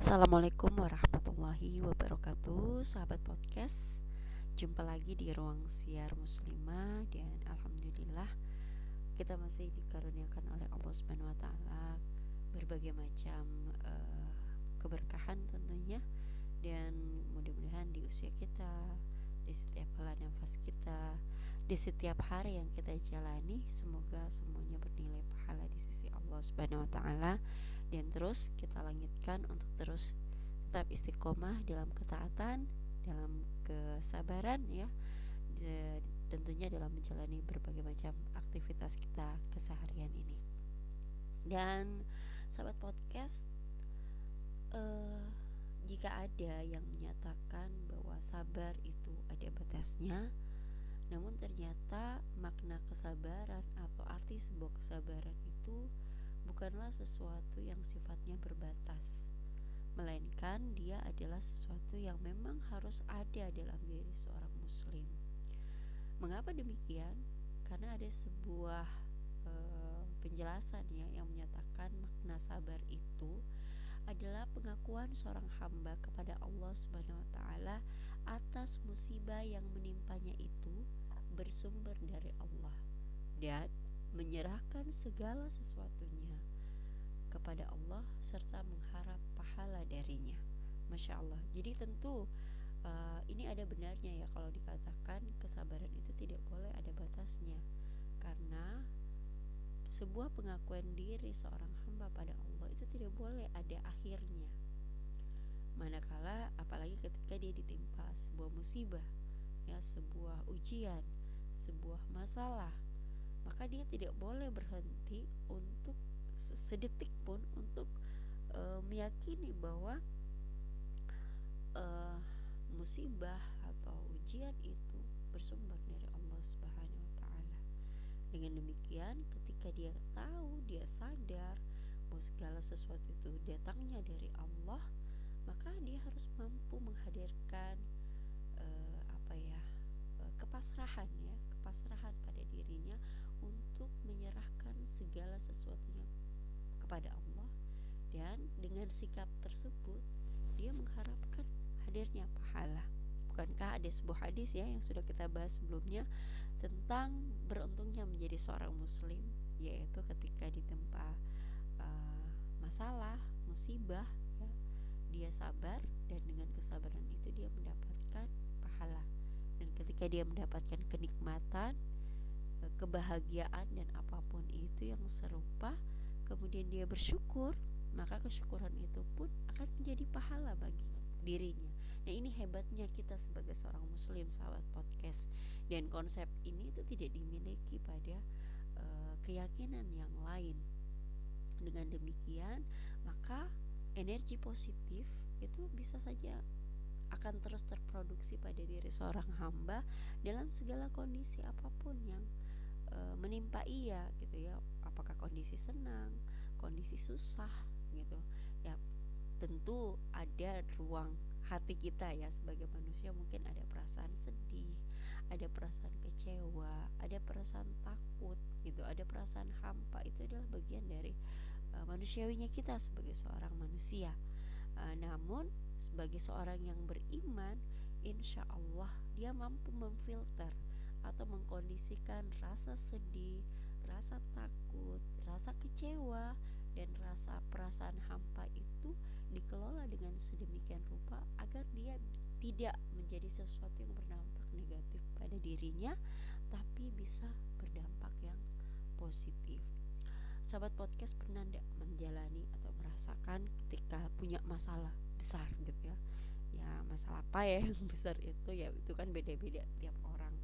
Assalamualaikum warahmatullahi wabarakatuh Sahabat podcast. Jumpa lagi di ruang siar muslimah Dan Alhamdulillah Kita masih dikaruniakan oleh Allah Subhanahu Wa Taala. Berbagai macam uh, keberkahan tentunya Dan mudah-mudahan di usia kita Di setiap bulan nafas kita Di setiap hari yang kita jalani Semoga semuanya bernilai pahala di sisi Allah Subhanahu Wa Taala dan terus kita langitkan untuk terus tetap istiqomah dalam ketaatan, dalam kesabaran ya. tentunya dalam menjalani berbagai macam aktivitas kita keseharian ini. Dan sahabat podcast uh, jika ada yang menyatakan bahwa sabar itu ada batasnya, namun ternyata makna kesabaran atau arti sebuah kesabaran itu bukanlah sesuatu yang sifatnya berbatas, melainkan dia adalah sesuatu yang memang harus ada dalam diri seorang Muslim. Mengapa demikian? Karena ada sebuah e, penjelasan ya yang menyatakan makna sabar itu adalah pengakuan seorang hamba kepada Allah Subhanahu wa taala atas musibah yang menimpanya itu bersumber dari Allah dan menyerahkan segala sesuatunya kepada Allah serta mengharap pahala darinya. Masya Allah. Jadi tentu uh, ini ada benarnya ya kalau dikatakan kesabaran itu tidak boleh ada batasnya karena sebuah pengakuan diri seorang hamba pada Allah itu tidak boleh ada akhirnya. Manakala apalagi ketika dia ditimpa sebuah musibah, ya sebuah ujian, sebuah masalah, maka dia tidak boleh berhenti untuk sedetik pun untuk uh, meyakini bahwa uh, musibah atau ujian itu bersumber dari Allah Subhanahu wa taala. Dengan demikian, ketika dia tahu, dia sadar bahwa segala sesuatu itu datangnya dari Allah, maka dia harus mampu menghadirkan uh, apa ya? kepasrahan ya, kepasrahan pada dirinya untuk menyerahkan segala sesuatunya kepada Allah dan dengan sikap tersebut dia mengharapkan hadirnya pahala. Bukankah ada sebuah hadis ya yang sudah kita bahas sebelumnya tentang beruntungnya menjadi seorang muslim yaitu ketika ditempa uh, masalah, musibah ya, dia sabar dan dengan kesabaran itu dia mendapatkan pahala. Dan ketika dia mendapatkan kenikmatan kebahagiaan dan apa pun itu yang serupa kemudian dia bersyukur maka kesyukuran itu pun akan menjadi pahala bagi dirinya. Nah ini hebatnya kita sebagai seorang muslim sahabat podcast. Dan konsep ini itu tidak dimiliki pada uh, keyakinan yang lain. Dengan demikian maka energi positif itu bisa saja akan terus terproduksi pada diri seorang hamba dalam segala kondisi apa pun yang e, menimpa ia gitu ya. Apakah kondisi senang kondisi susah gitu. Ya tentu ada ruang hati kita ya sebagai manusia. Mungkin ada perasaan sedih ada perasaan kecewa ada perasaan takut gitu ada perasaan hampa. Itu adalah bagian dari uh, manusiawinya kita sebagai seorang manusia. Uh, namun sebagai seorang yang beriman insya Allah dia mampu memfilter atau mengkondisikan rasa sedih, rasa takut, rasa kecewa, dan rasa perasaan hampa itu dikelola dengan sedemikian rupa agar dia tidak menjadi sesuatu yang berdampak negatif pada dirinya, tapi bisa berdampak yang positif. Sahabat podcast pernah tidak menjalani atau merasakan ketika punya masalah besar gitu ya? Ya masalah apa ya yang besar itu ya itu kan beda-beda tiap orang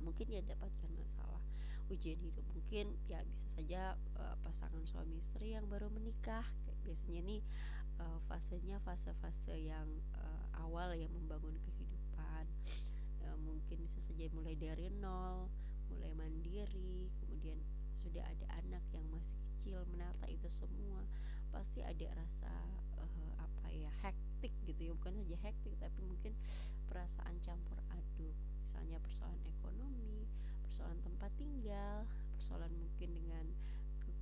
mungkin dia dapatkan masalah ujian hidup. Mungkin ya bisa saja uh, pasangan suami istri yang baru menikah. Kayak biasanya nih uh, fasenya fase-fase yang uh, awal yang membangun kehidupan. Uh, mungkin bisa saja mulai dari nol mulai mandiri kemudian sudah ada anak yang masih kecil menata itu semua pasti ada rasa uh, apa ya hektik gitu ya. Bukan saja hektik tapi mungkin perasaan campur aduk misalnya persoalan ekonomi, persoalan tempat tinggal, persoalan mungkin dengan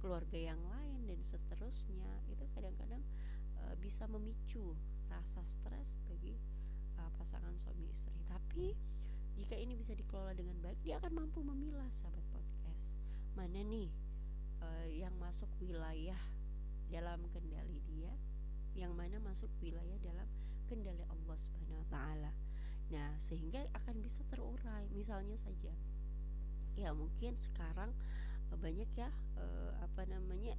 keluarga yang lain dan seterusnya itu kadang-kadang e, bisa memicu rasa stres bagi uh, pasangan suami istri. Tapi jika ini bisa dikelola dengan baik dia akan mampu memilah sahabat podcast. Mana nih uh, yang masuk wilayah dalam kendali dia? Yang mana masuk wilayah dalam kendali Allah Subhanahu wa taala. Nah, sehingga akan bisa terurai. Misalnya saja ya mungkin sekarang uh, banyak ya uh, apa namanya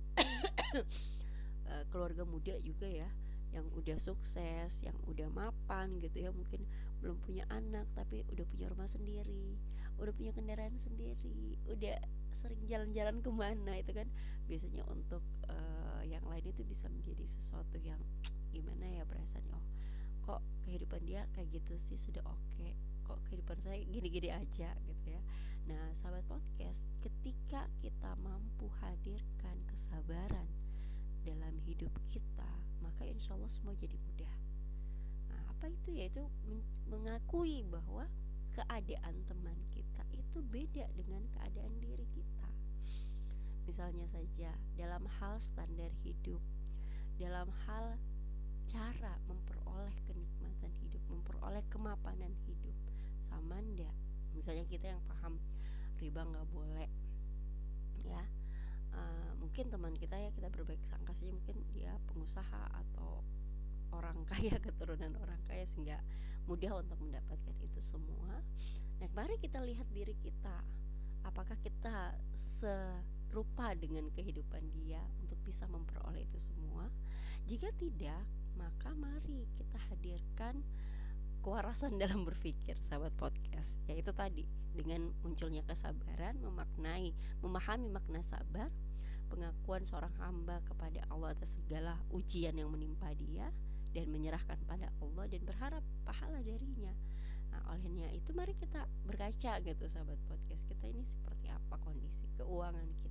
uh, keluarga muda juga ya yang udah sukses, yang udah mapan gitu ya, mungkin belum punya anak tapi udah punya rumah sendiri, udah punya kendaraan sendiri, udah sering jalan-jalan ke mana itu kan biasanya untuk uh, yang lain itu bisa menjadi sesuatu yang gimana kehidupan dia kayak gitu sih sudah oke. Okay. kok kehidupan saya gini-gini aja gitu ya. Nah sahabat podcast ketika kita mampu hadirkan kesabaran dalam hidup kita maka insya Allah semua jadi mudah. Nah, apa itu yaitu mengakui bahwa keadaan teman kita itu beda dengan keadaan diri kita. Misalnya saja dalam hal standar hidup dalam hal cara memperoleh kenikmatan hidup memperoleh kemapanan hidup. Sama ndak? Misalnya kita yang paham riba nggak boleh ya. Uh, mungkin teman kita ya kita berbaik sangka saja mungkin dia pengusaha atau orang kaya keturunan orang kaya sehingga mudah untuk mendapatkan itu semua. Nah mari kita lihat diri kita. Apakah kita serupa dengan kehidupan dia untuk bisa memperoleh itu semua? Jika tidak maka mari kita hadirkan kewarasan dalam berpikir sahabat podcast. Yaitu tadi dengan munculnya kesabaran memaknai memahami makna sabar pengakuan seorang hamba kepada Allah atas segala ujian yang menimpa dia dan menyerahkan pada Allah dan berharap pahala darinya. Nah olehnya itu mari kita berkaca gitu sahabat podcast kita ini seperti apa kondisi keuangan kita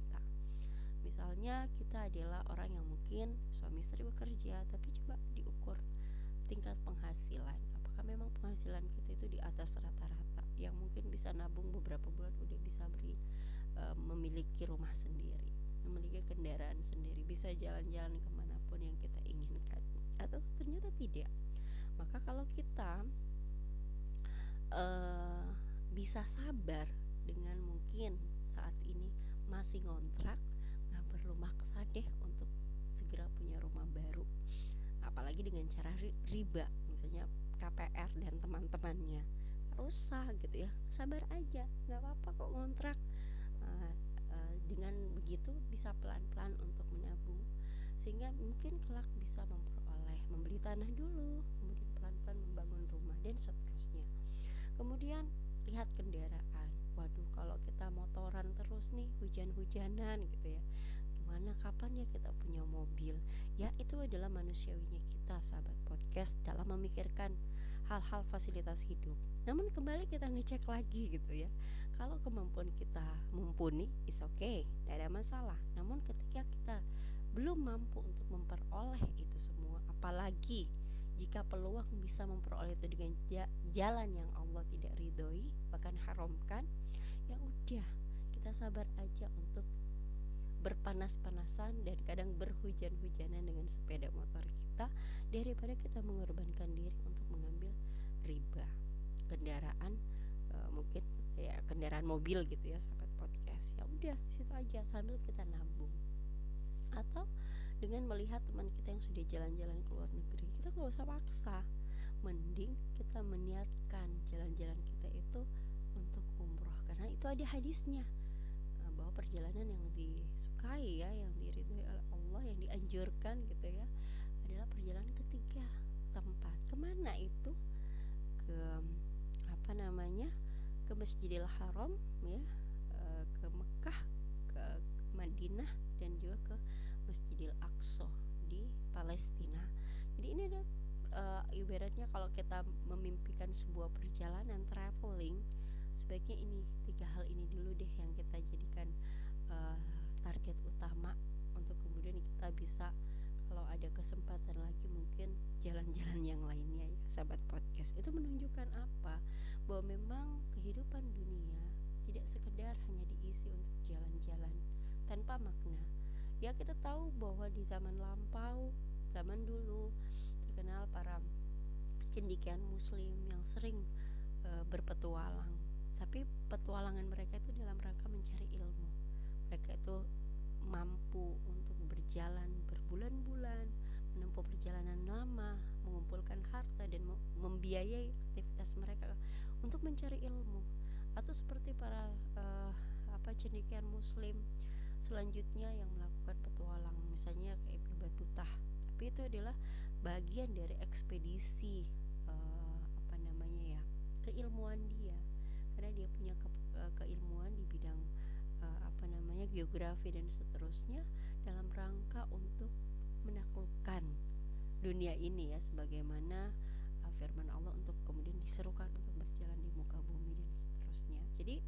misalnya kita adalah orang yang mungkin suami istri bekerja tapi coba diukur tingkat penghasilan. Apakah memang penghasilan kita itu di atas rata-rata? Yang mungkin bisa nabung beberapa bulan udah bisa beri e, memiliki rumah sendiri memiliki kendaraan sendiri bisa jalan-jalan ke mana pun yang kita inginkan atau ternyata tidak. Maka kalau kita e, bisa sabar dengan mungkin saat ini masih ngontrak perlu maksa untuk segera punya rumah baru. Apalagi dengan cara riba misalnya KPR dan teman-temannya. Usah gitu ya sabar aja nggak apa-apa kok ngontrak. Uh, uh, dengan begitu bisa pelan-pelan untuk menabung. Sehingga mungkin kelak bisa memperoleh membeli tanah dulu kemudian pelan-pelan membangun rumah dan seterusnya. Kemudian lihat kendaraan. Waduh kalau kita motoran terus nih hujan-hujanan gitu ya gimana kapan ya kita punya mobil ya itu adalah manusiawinya kita sahabat podcast dalam memikirkan hal-hal fasilitas hidup. Namun kembali kita ngecek lagi gitu ya. Kalau kemampuan kita mumpuni, is okay, tidak ada masalah. Namun ketika kita belum mampu untuk memperoleh itu semua, apalagi jika peluang bisa memperoleh itu dengan jalan yang Allah tidak ridhoi, bahkan haramkan, ya udah kita sabar aja untuk berpanas-panasan dan kadang berhujan-hujanan dengan sepeda motor kita daripada kita mengorbankan diri untuk mengambil riba. Kendaraan e, mungkin ya kendaraan mobil gitu ya sahabat podcast. Ya udah situ aja sambil kita nabung. Atau dengan melihat teman kita yang sudah jalan-jalan ke luar negeri kita nggak usah paksa. Mending kita meniatkan jalan-jalan kita itu untuk umroh karena itu ada hadisnya bahwa perjalanan yang disukai ya yang diridhoi oleh Allah yang dianjurkan gitu ya adalah perjalanan ketiga tempat ke mana itu? Ke apa namanya? Ke Masjidil Haram ya eh, ke Mekah ke, ke Madinah dan juga ke Masjidil Aqsa di Palestina. Jadi ini ada uh, ibaratnya kalau kita memimpikan sebuah perjalanan traveling sebaiknya ini tiga hal ini dulu deh yang kita jadikan uh, target utama untuk kemudian kita bisa kalau ada kesempatan lagi mungkin jalan-jalan yang lainnya ya sahabat podcast. Itu menunjukkan apa? Bahwa memang kehidupan dunia tidak sekedar hanya diisi untuk jalan-jalan tanpa makna. Ya kita tahu bahwa di zaman lampau zaman dulu para cendikian muslim yang sering e, berpetualang tapi petualangan mereka itu dalam rangka mencari ilmu. Mereka itu mampu untuk berjalan berbulan-bulan menempuh perjalanan lama mengumpulkan harta dan membiayai aktivitas mereka untuk mencari ilmu. Atau seperti para uh, apa cendekiawan muslim selanjutnya yang melakukan petualang misalnya kayak Ibnu Batutah tapi itu adalah bagian dari ekspedisi uh, apa namanya ya keilmuan dia karena dia punya ke, uh, keilmuan di bidang uh, apa namanya geografi dan seterusnya dalam rangka untuk menaklukkan dunia ini ya sebagaimana uh, firman Allah untuk kemudian diserukan untuk berjalan di muka bumi dan seterusnya. Jadi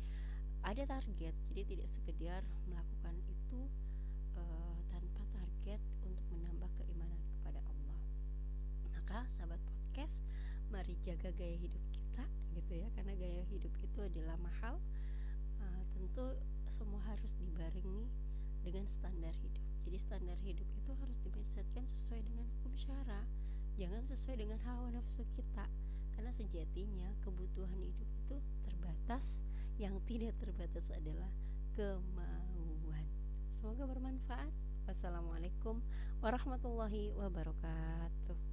ada target jadi tidak sekedar melakukan itu uh, tanpa target untuk menambah keimanan kepada Allah. Maka sahabat podcast mari jaga gaya hidup gitu ya karena gaya hidup itu adalah mahal uh, tentu semua harus dibarengi dengan standar hidup. Jadi standar hidup itu harus dimindsetkan sesuai dengan hukum syara jangan sesuai dengan hawa nafsu kita. Karena sejatinya kebutuhan hidup itu terbatas yang tidak terbatas adalah kemauan. Semoga bermanfaat. Wassalamualaikum warahmatullahi wabarakatuh